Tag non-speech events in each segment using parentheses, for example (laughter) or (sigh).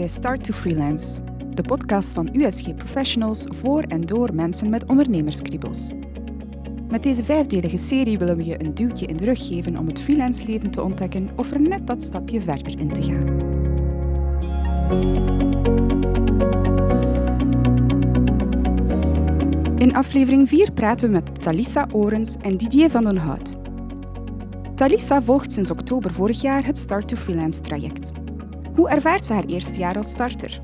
bij Start to Freelance, de podcast van USG Professionals voor en door mensen met ondernemerskriebels. Met deze vijfdelige serie willen we je een duwtje in de rug geven om het freelance leven te ontdekken of er net dat stapje verder in te gaan. In aflevering 4 praten we met Talissa Orens en Didier van den Hout. Talissa volgt sinds oktober vorig jaar het Start to Freelance traject. Hoe ervaart ze haar eerste jaar als starter?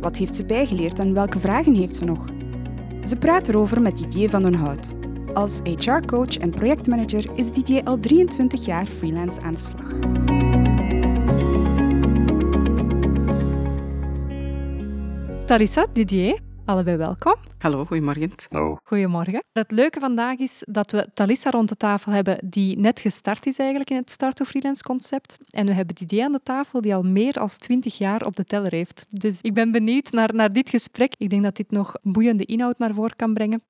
Wat heeft ze bijgeleerd en welke vragen heeft ze nog? Ze praat erover met Didier van den Hout. Als HR-coach en projectmanager is Didier al 23 jaar freelance aan de slag. Talissa, Didier, allebei welkom. Hallo, goedemorgen. Hallo. Goedemorgen. Het leuke vandaag is dat we Talissa rond de tafel hebben die net gestart is eigenlijk in het Start to Freelance concept. En we hebben Didier aan de tafel die al meer dan 20 jaar op de teller heeft. Dus ik ben benieuwd naar, naar dit gesprek. Ik denk dat dit nog boeiende inhoud naar voren kan brengen.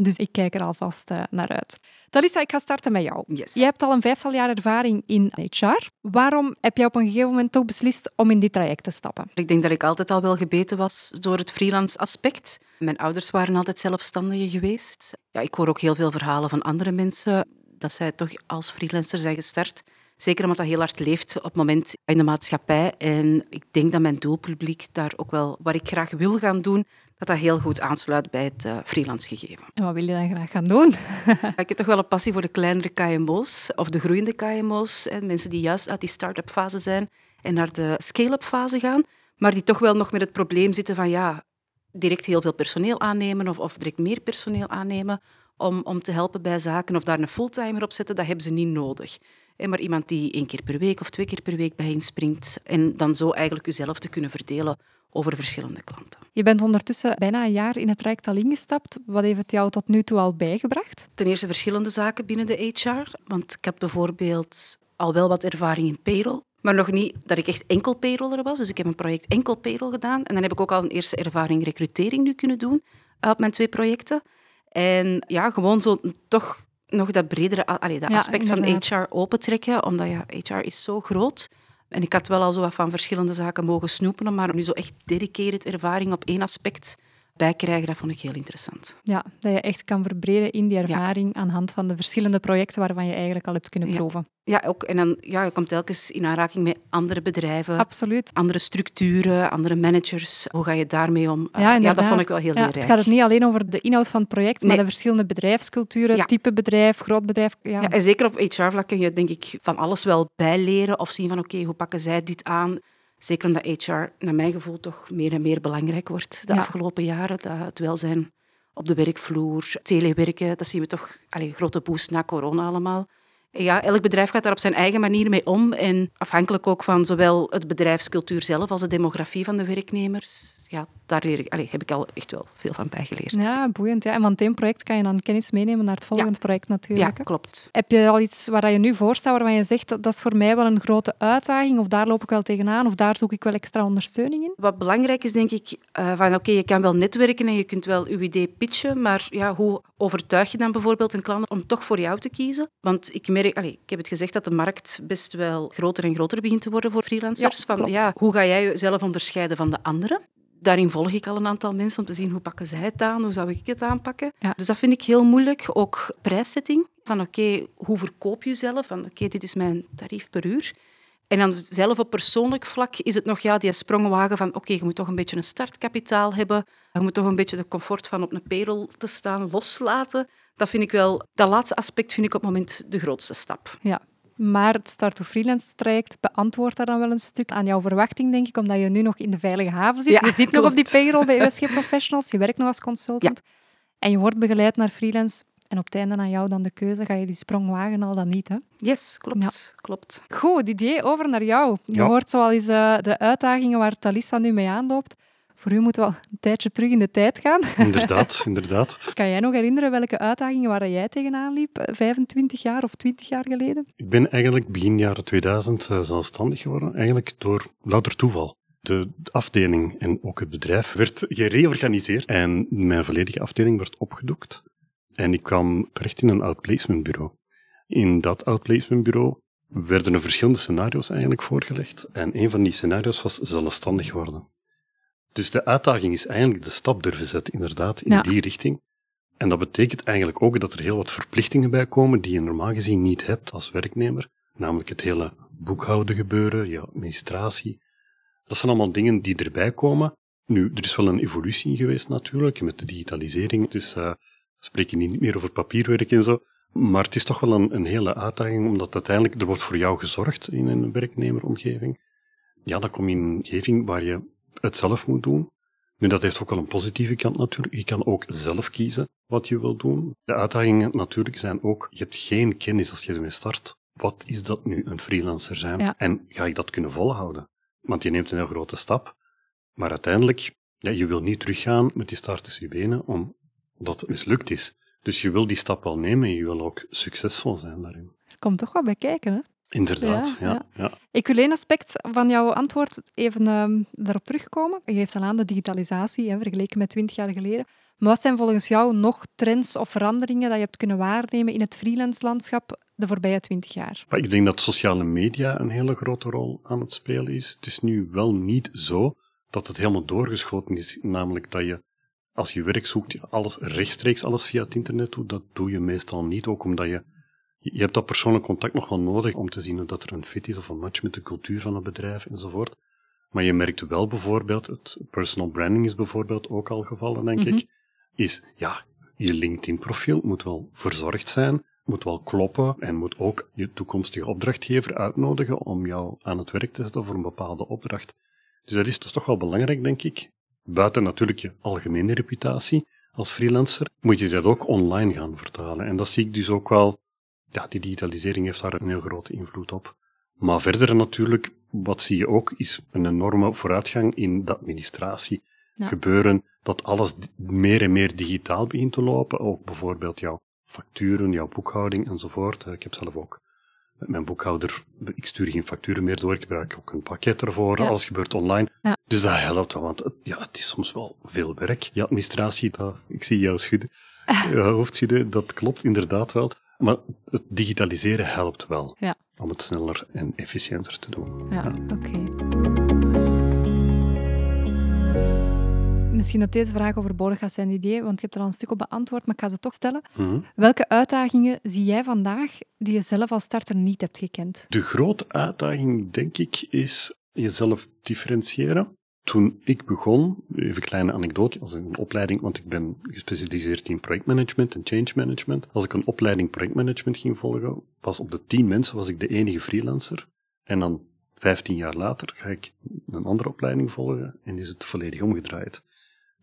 Dus ik kijk er alvast uh, naar uit. Talissa, ik ga starten met jou. Yes. Je hebt al een vijftal jaar ervaring in HR. Waarom heb je op een gegeven moment toch beslist om in dit traject te stappen? Ik denk dat ik altijd al wel gebeten was door het freelance aspect. Mijn ouders waren altijd zelfstandigen geweest. Ja, ik hoor ook heel veel verhalen van andere mensen dat zij toch als freelancer zijn gestart. Zeker omdat dat heel hard leeft op het moment in de maatschappij. En ik denk dat mijn doelpubliek daar ook wel, wat ik graag wil gaan doen, dat dat heel goed aansluit bij het uh, freelance gegeven. En wat wil je dan graag gaan doen? (laughs) ik heb toch wel een passie voor de kleinere KMO's of de groeiende KMO's. Hè, mensen die juist uit die start-up fase zijn en naar de scale-up fase gaan, maar die toch wel nog met het probleem zitten van ja, direct heel veel personeel aannemen of, of direct meer personeel aannemen om, om te helpen bij zaken of daar een fulltimer op zetten, dat hebben ze niet nodig. Maar iemand die één keer per week of twee keer per week bij hen springt en dan zo eigenlijk jezelf te kunnen verdelen over verschillende klanten. Je bent ondertussen bijna een jaar in het traject al ingestapt. Wat heeft het jou tot nu toe al bijgebracht? Ten eerste verschillende zaken binnen de HR. Want ik had bijvoorbeeld al wel wat ervaring in payroll. Maar nog niet dat ik echt enkel payroller was. Dus ik heb een project enkel payroll gedaan. En dan heb ik ook al een eerste ervaring recrutering nu kunnen doen op mijn twee projecten. En ja, gewoon zo toch nog dat bredere allee, dat aspect van HR opentrekken. Omdat ja, HR is zo groot. En ik had wel al zo wat van verschillende zaken mogen snoepen, maar nu zo echt dedicated ervaring op één aspect bijkrijgen, dat vond ik heel interessant. Ja, dat je echt kan verbreden in die ervaring aan hand van de verschillende projecten waarvan je eigenlijk al hebt kunnen proeven. Ja, ook. En dan ja, je komt telkens in aanraking met andere bedrijven. Absoluut. Andere structuren, andere managers. Hoe ga je daarmee om? Ja, ja dat vond ik wel heel leerrijk. Het gaat het niet alleen over de inhoud van het project, maar de verschillende bedrijfsculturen, type bedrijf, groot bedrijf. Ja. en zeker op HR-vlak kun je denk ik van alles wel bijleren of zien van oké, hoe pakken zij dit aan? Zeker omdat HR, naar mijn gevoel, toch meer en meer belangrijk wordt de afgelopen jaren. Dat het welzijn op de werkvloer, telewerken, dat zien we toch een grote boost na corona allemaal. Ja, elk bedrijf gaat daar op zijn eigen manier mee om. En afhankelijk ook van zowel het bedrijfscultuur zelf als de demografie van de werknemers, ja, daar leer ik, allez, heb ik al echt wel veel van bijgeleerd. Ja, boeiend. Ja. En van het één project kan je dan kennis meenemen naar het volgende project natuurlijk. Ja, klopt. Heb je al iets waar je nu voor staat waarvan je zegt dat, dat is voor mij wel een grote uitdaging of daar loop ik wel tegenaan of daar zoek ik wel extra ondersteuning in? Wat belangrijk is, denk ik, uh, van oké, je kan wel netwerken en je kunt wel je idee pitchen, maar ja, hoe overtuig je dan bijvoorbeeld een klant om toch voor jou te kiezen? Want ik merk, allez, ik heb het gezegd dat de markt best wel groter en groter begint te worden voor freelancers. Ja, van, ja, hoe ga jij jezelf onderscheiden van de anderen? Daarin volg ik al een aantal mensen om te zien hoe pakken zij het aan, hoe zou ik het aanpakken. Dus dat vind ik heel moeilijk. Ook prijszetting. Van oké, hoe verkoop je jezelf? Van oké, dit is mijn tarief per uur. En dan zelf op persoonlijk vlak is het nog ja, die sprongwagen van oké, je moet toch een beetje een startkapitaal hebben. Je moet toch een beetje de comfort van op een payroll te staan loslaten. Dat vind ik wel, dat laatste aspect vind ik op het moment de grootste stap. Ja, maar het Start to Freelance traject beantwoordt daar dan wel een stuk aan jouw verwachting, denk ik, omdat je nu nog in de veilige haven zit. je zit nog op die payroll bij USG Professionals, je werkt nog als consultant. En je wordt begeleid naar freelance. En op het einde aan jou dan de keuze, ga je die sprong wagen al dan niet, hè? Yes, klopt. klopt. Goed, Didier, over naar jou. Je hoort zoal eens uh, de uitdagingen waar Talissa nu mee aanloopt. Voor u moet wel een tijdje terug in de tijd gaan. (laughs) Inderdaad, inderdaad. Kan jij nog herinneren welke uitdagingen waar jij tegenaan liep, 25 eh, jaar of 20 jaar geleden? Ik ben eigenlijk begin jaren 2000 uh, zelfstandig geworden, eigenlijk door louter toeval. De afdeling en ook het bedrijf werd gereorganiseerd en mijn volledige afdeling werd opgedoekt. En ik kwam terecht in een outplacementbureau. In dat outplacementbureau werden er verschillende scenario's eigenlijk voorgelegd. En een van die scenario's was zelfstandig worden. Dus de uitdaging is eigenlijk de stap durven zetten, inderdaad, in Ja. die richting. En dat betekent eigenlijk ook dat er heel wat verplichtingen bij komen die je normaal gezien niet hebt als werknemer. Namelijk het hele boekhouden gebeuren, je administratie. Dat zijn allemaal dingen die erbij komen. Nu, er is wel een evolutie in geweest natuurlijk, met de digitalisering. Dus we spreken niet meer over papierwerk en zo. Maar het is toch wel een, een hele uitdaging, omdat uiteindelijk er wordt voor jou gezorgd in een werknemeromgeving. Ja, dan kom je in een omgeving waar je het zelf moet doen. Nu, dat heeft ook wel een positieve kant natuurlijk. Je kan ook zelf kiezen wat je wil doen. De uitdagingen natuurlijk zijn ook, je hebt geen kennis als je ermee start. Wat is dat nu, een freelancer zijn? Ja. En ga ik dat kunnen volhouden? Want je neemt een heel grote stap. Maar uiteindelijk, ja, je wil niet teruggaan met die start tussen je benen, omdat het mislukt is. Dus je wil die stap wel nemen en je wil ook succesvol zijn daarin. Komt toch wat bij kijken, hè? Inderdaad, Ja, ja. Ik wil één aspect van jouw antwoord even ehm, daarop terugkomen. Je geeft al aan de digitalisatie, hè, vergeleken met 20 jaar geleden. Maar wat zijn volgens jou nog trends of veranderingen dat je hebt kunnen waarnemen in het freelance-landschap de voorbije 20 jaar? Ik denk dat sociale media een hele grote rol aan het spelen is. Het is nu wel niet zo dat het helemaal doorgeschoten is, namelijk dat je als je werk zoekt, alles rechtstreeks alles via het internet doet. Dat doe je meestal niet, ook omdat je je hebt dat persoonlijk contact nog wel nodig om te zien of dat er een fit is of een match met de cultuur van het bedrijf enzovoort. Maar je merkt wel bijvoorbeeld, het personal branding is bijvoorbeeld ook al gevallen, denk Mhm. ik, is ja, je LinkedIn-profiel moet wel verzorgd zijn, moet wel kloppen en moet ook je toekomstige opdrachtgever uitnodigen om jou aan het werk te zetten voor een bepaalde opdracht. Dus dat is dus toch wel belangrijk, denk ik. Buiten natuurlijk je algemene reputatie als freelancer, moet je dat ook online gaan vertalen. En dat zie ik dus ook wel ja, die digitalisering heeft daar een heel grote invloed op. Maar verder natuurlijk, wat zie je ook, is een enorme vooruitgang in de administratie. Ja. Gebeuren dat alles meer en meer digitaal begint te lopen. Ook bijvoorbeeld jouw facturen, jouw boekhouding enzovoort. Eh, Ik heb zelf ook met mijn boekhouder, ik stuur geen facturen meer door, ik gebruik ook een pakket ervoor, Ja. alles gebeurt online. Ja. Dus dat helpt wel, want het- ja, het is soms wel veel werk. Je administratie, dat, ik zie jou schudden, (laughs) ja, hoofdschudden, dat klopt inderdaad wel. Maar het digitaliseren helpt wel Ja. om het sneller en efficiënter te doen. Ja, oké. Misschien dat deze vraag overbodig gaat zijn, idee, want je hebt er al een stuk op beantwoord, maar ik ga ze toch stellen. Mhm. Welke uitdagingen zie jij vandaag die je zelf als starter niet hebt gekend? De grote uitdaging, denk ik, is jezelf differentiëren. Toen ik begon, even een kleine anekdote, als ik een opleiding, want ik ben gespecialiseerd in projectmanagement en change management. Als ik een opleiding projectmanagement ging volgen, was op de tien mensen was ik de enige freelancer. En dan vijftien jaar later ga ik een andere opleiding volgen en is het volledig omgedraaid.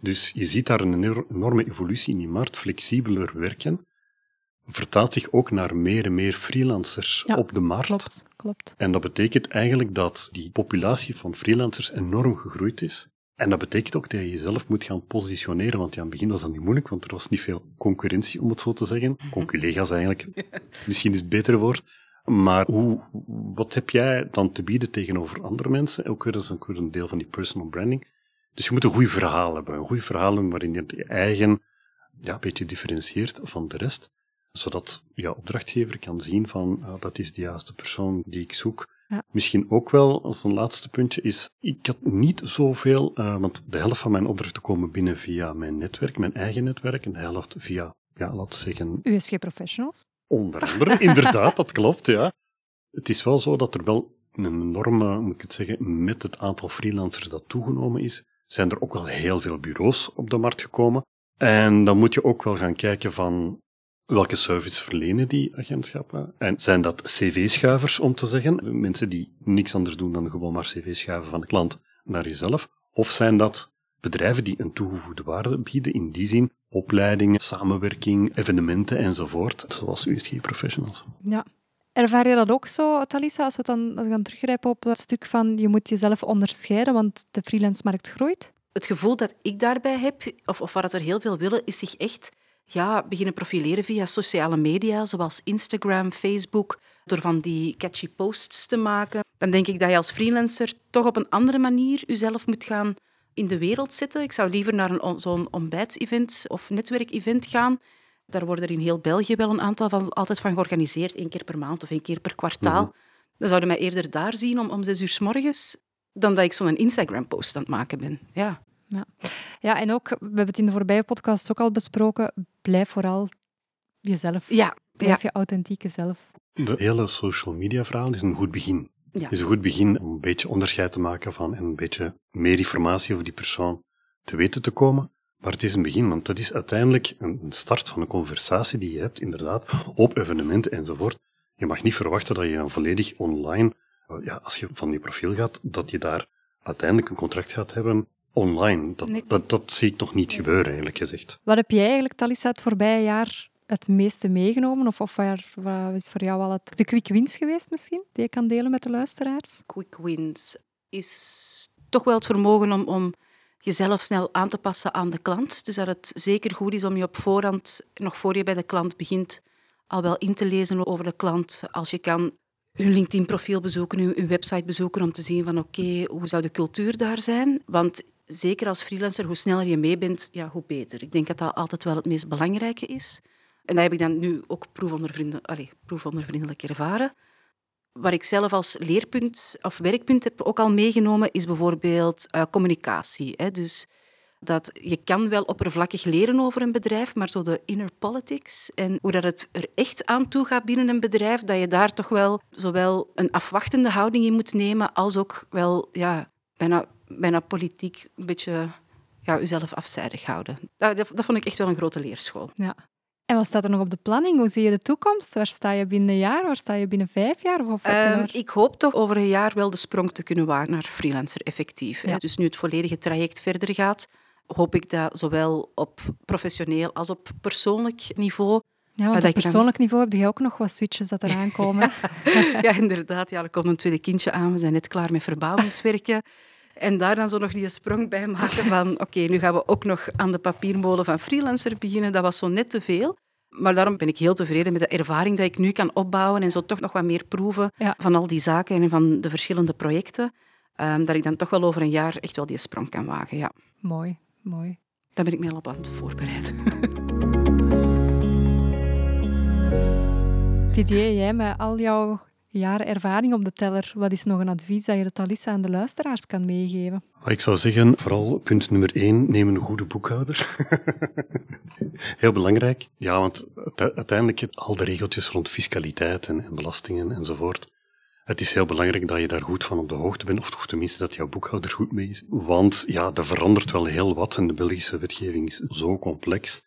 Dus je ziet daar een enorme evolutie in die markt, flexibeler werken. Vertaalt zich ook naar meer en meer freelancers Ja, op de markt. Klopt, klopt. En dat betekent eigenlijk dat die populatie van freelancers enorm gegroeid is. En dat betekent ook dat je jezelf moet gaan positioneren, want ja, aan het begin was dat niet moeilijk, want er was niet veel concurrentie, om het zo te zeggen. Conculega's eigenlijk, (laughs) misschien is het beter woord. Maar hoe, wat heb jij dan te bieden tegenover andere mensen? Ook weer, dat is ook weer een deel van die personal branding. Dus je moet een goed verhaal hebben, een goed verhaal waarin je je eigen ja, een beetje differentieert van de rest zodat je opdrachtgever kan zien van ah, dat is de juiste persoon die ik zoek. Ja. Misschien ook wel, als een laatste puntje, is ik had niet zoveel, eh, want de helft van mijn opdrachten komen binnen via mijn netwerk, mijn eigen netwerk, en de helft via, ja, laten we zeggen, USG Professionals? onder andere. (laughs) Inderdaad, dat klopt, ja. Het is wel zo dat er wel een enorme, moet ik het zeggen, met het aantal freelancers dat toegenomen is, zijn er ook wel heel veel bureaus op de markt gekomen. En dan moet je ook wel gaan kijken van welke service verlenen die agentschappen. En zijn dat cv-schuivers, om te zeggen, mensen die niks anders doen dan gewoon maar cv schuiven van de klant naar jezelf? Of zijn dat bedrijven die een toegevoegde waarde bieden, in die zin opleidingen, samenwerking, evenementen enzovoort, zoals USG Professionals? Ja. Ervaar je dat ook zo, Talisa, als we dan, dan teruggrijpen op het stuk van je moet jezelf onderscheiden, want de freelance-markt groeit? Het gevoel dat ik daarbij heb, of, of waar het er heel veel willen, is zich echt ja, beginnen profileren via sociale media, zoals Instagram, Facebook, door van die catchy posts te maken. Dan denk ik dat je als freelancer toch op een andere manier jezelf moet gaan in de wereld zetten. Ik zou liever naar een, on- zo'n ontbijtsevent of netwerkevent gaan. Daar worden er in heel België wel een aantal van, altijd van georganiseerd, één keer per maand of één keer per kwartaal. Dan zouden mij eerder daar zien om, om zes uur s morgens dan dat ik zo'n Instagram-post aan het maken ben. Ja. Ja. ja, en ook, we hebben het in de voorbije podcast ook al besproken, blijf vooral jezelf. Ja, Blijf ja. je authentieke zelf. De hele social media verhaal is een goed begin. Ja. is een goed begin om een beetje onderscheid te maken van en een beetje meer informatie over die persoon te weten te komen. Maar het is een begin, want dat is uiteindelijk een een start van een conversatie die je hebt, inderdaad, op evenementen enzovoort. Je mag niet verwachten dat je dan volledig online, eh, ja, als je van je profiel gaat, dat je daar uiteindelijk een contract gaat hebben online. Dat, Nee. dat, dat zie ik nog niet gebeuren, eerlijk gezegd. Wat heb jij eigenlijk, Talissa, het voorbije jaar het meeste meegenomen? Of, of waar, wat is voor jou al het, de quick wins geweest misschien, die je kan delen met de luisteraars? Quick wins is toch wel het vermogen om, om jezelf snel aan te passen aan de klant. Dus dat het zeker goed is om je op voorhand, nog voor je bij de klant begint, al wel in te lezen over de klant. Als je kan hun LinkedIn-profiel bezoeken, hun, hun website bezoeken, om te zien van oké, hoe zou de cultuur daar zijn? Want zeker als freelancer, hoe sneller je mee bent, ja, hoe beter. Ik denk dat dat altijd wel het meest belangrijke is. En dat heb ik dan nu ook proefondervrienden- allee, proefondervriendelijk ervaren. Waar ik zelf als leerpunt of werkpunt heb ook al meegenomen, is bijvoorbeeld eh, communicatie. Hè. Dus dat je kan wel oppervlakkig leren over een bedrijf, maar zo de inner politics en hoe dat het er echt aan toe gaat binnen een bedrijf, dat je daar toch wel zowel een afwachtende houding in moet nemen, als ook wel ja, bijna, bijna politiek een beetje ja, jezelf afzijdig houden. Dat, dat, vond ik echt wel een grote leerschool. Ja. En wat staat er nog op de planning? Hoe zie je de toekomst? Waar sta je binnen een jaar? Waar sta je binnen vijf jaar? Of Ehm, ik hoop toch over een jaar wel de sprong te kunnen wagen naar freelancer effectief. Ja. Dus nu het volledige traject verder gaat, hoop ik dat zowel op professioneel als op persoonlijk niveau. ja, want dat op persoonlijk niveau heb je ook nog wat switches dat eraan (laughs) komen. ja, inderdaad. Ja, er komt een tweede kindje aan. We zijn net klaar met verbouwingswerken. En daar dan zo nog die sprong bij maken van (laughs) oké, nu gaan we ook nog aan de papiermolen van freelancer beginnen. Dat was zo net te veel. Maar daarom ben ik heel tevreden met de ervaring die ik nu kan opbouwen en zo toch nog wat meer proeven Ja. van al die zaken en van de verschillende projecten. Ehm, dat ik dan toch wel over een jaar echt wel die sprong kan wagen. Ja, mooi, mooi. daar ben ik me al op aan het voorbereiden. (laughs) Didier, jij met al jouw jaren ervaring op de teller, wat is nog een advies dat je de Talissa aan de luisteraars kan meegeven? Ik zou zeggen, vooral punt nummer één, neem een goede boekhouder. (laughs) Heel belangrijk. Ja, want uite- uiteindelijk al de regeltjes rond fiscaliteit en, en belastingen enzovoort. Het is heel belangrijk dat je daar goed van op de hoogte bent, of toch tenminste dat jouw boekhouder goed mee is. Want ja, er verandert wel heel wat en de Belgische wetgeving is zo complex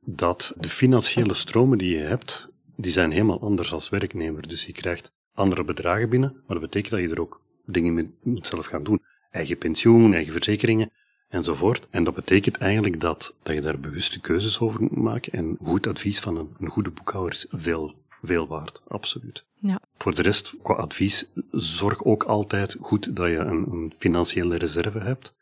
dat de financiële stromen die je hebt, die zijn helemaal anders als werknemer. Dus je krijgt andere bedragen binnen, maar dat betekent dat je er ook dingen mee moet zelf gaan doen. Eigen pensioen, eigen verzekeringen enzovoort. En dat betekent eigenlijk dat, dat je daar bewuste keuzes over moet maken. En goed advies van een, een goede boekhouder is veel, veel waard. Absoluut. Ja. Voor de rest, qua advies, zorg ook altijd goed dat je een, een financiële reserve hebt.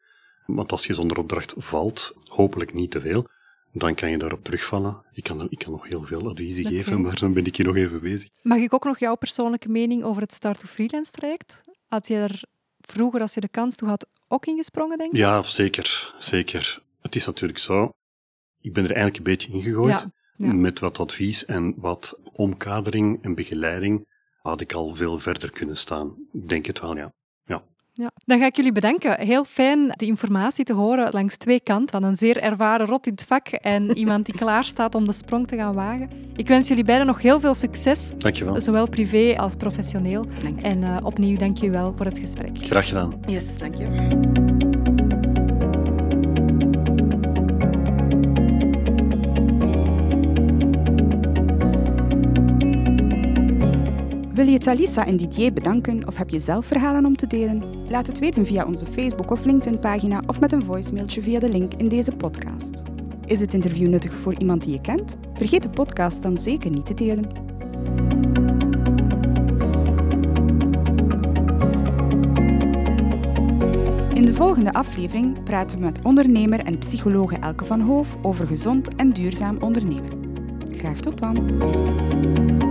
Want als je zonder opdracht valt, hopelijk niet te veel, dan kan je daarop terugvallen. Ik kan, ik kan nog heel veel adviezen geven, maar dan ben ik hier nog even bezig. Mag ik ook nog jouw persoonlijke mening over het Start to Freelance traject? Had je er vroeger, als je de kans toe had, ook ingesprongen, denk ik? Ja, zeker. Zeker. Het is natuurlijk zo. Ik ben er eigenlijk een beetje ingegooid. Ja, ja. Met wat advies en wat omkadering en begeleiding had ik al veel verder kunnen staan. Ik denk het wel, ja. Ja. Dan ga ik jullie bedanken. Heel fijn de informatie te horen langs twee kanten. Van een zeer ervaren rot in het vak en (laughs) iemand die klaar staat om de sprong te gaan wagen. Ik wens jullie beiden nog heel veel succes, Dankjewel. zowel privé als professioneel. Dank je. En eh, opnieuw dank je wel voor het gesprek. Graag gedaan. Yes, dank je. Talisa en Didier bedanken of heb je zelf verhalen om te delen? Laat het weten via onze Facebook- of LinkedIn-pagina of met een voicemailtje via de link in deze podcast. Is het interview nuttig voor iemand die je kent? Vergeet de podcast dan zeker niet te delen. In de volgende aflevering praten we met ondernemer en psychologe Elke van Hoof over gezond en duurzaam ondernemen. Graag tot dan!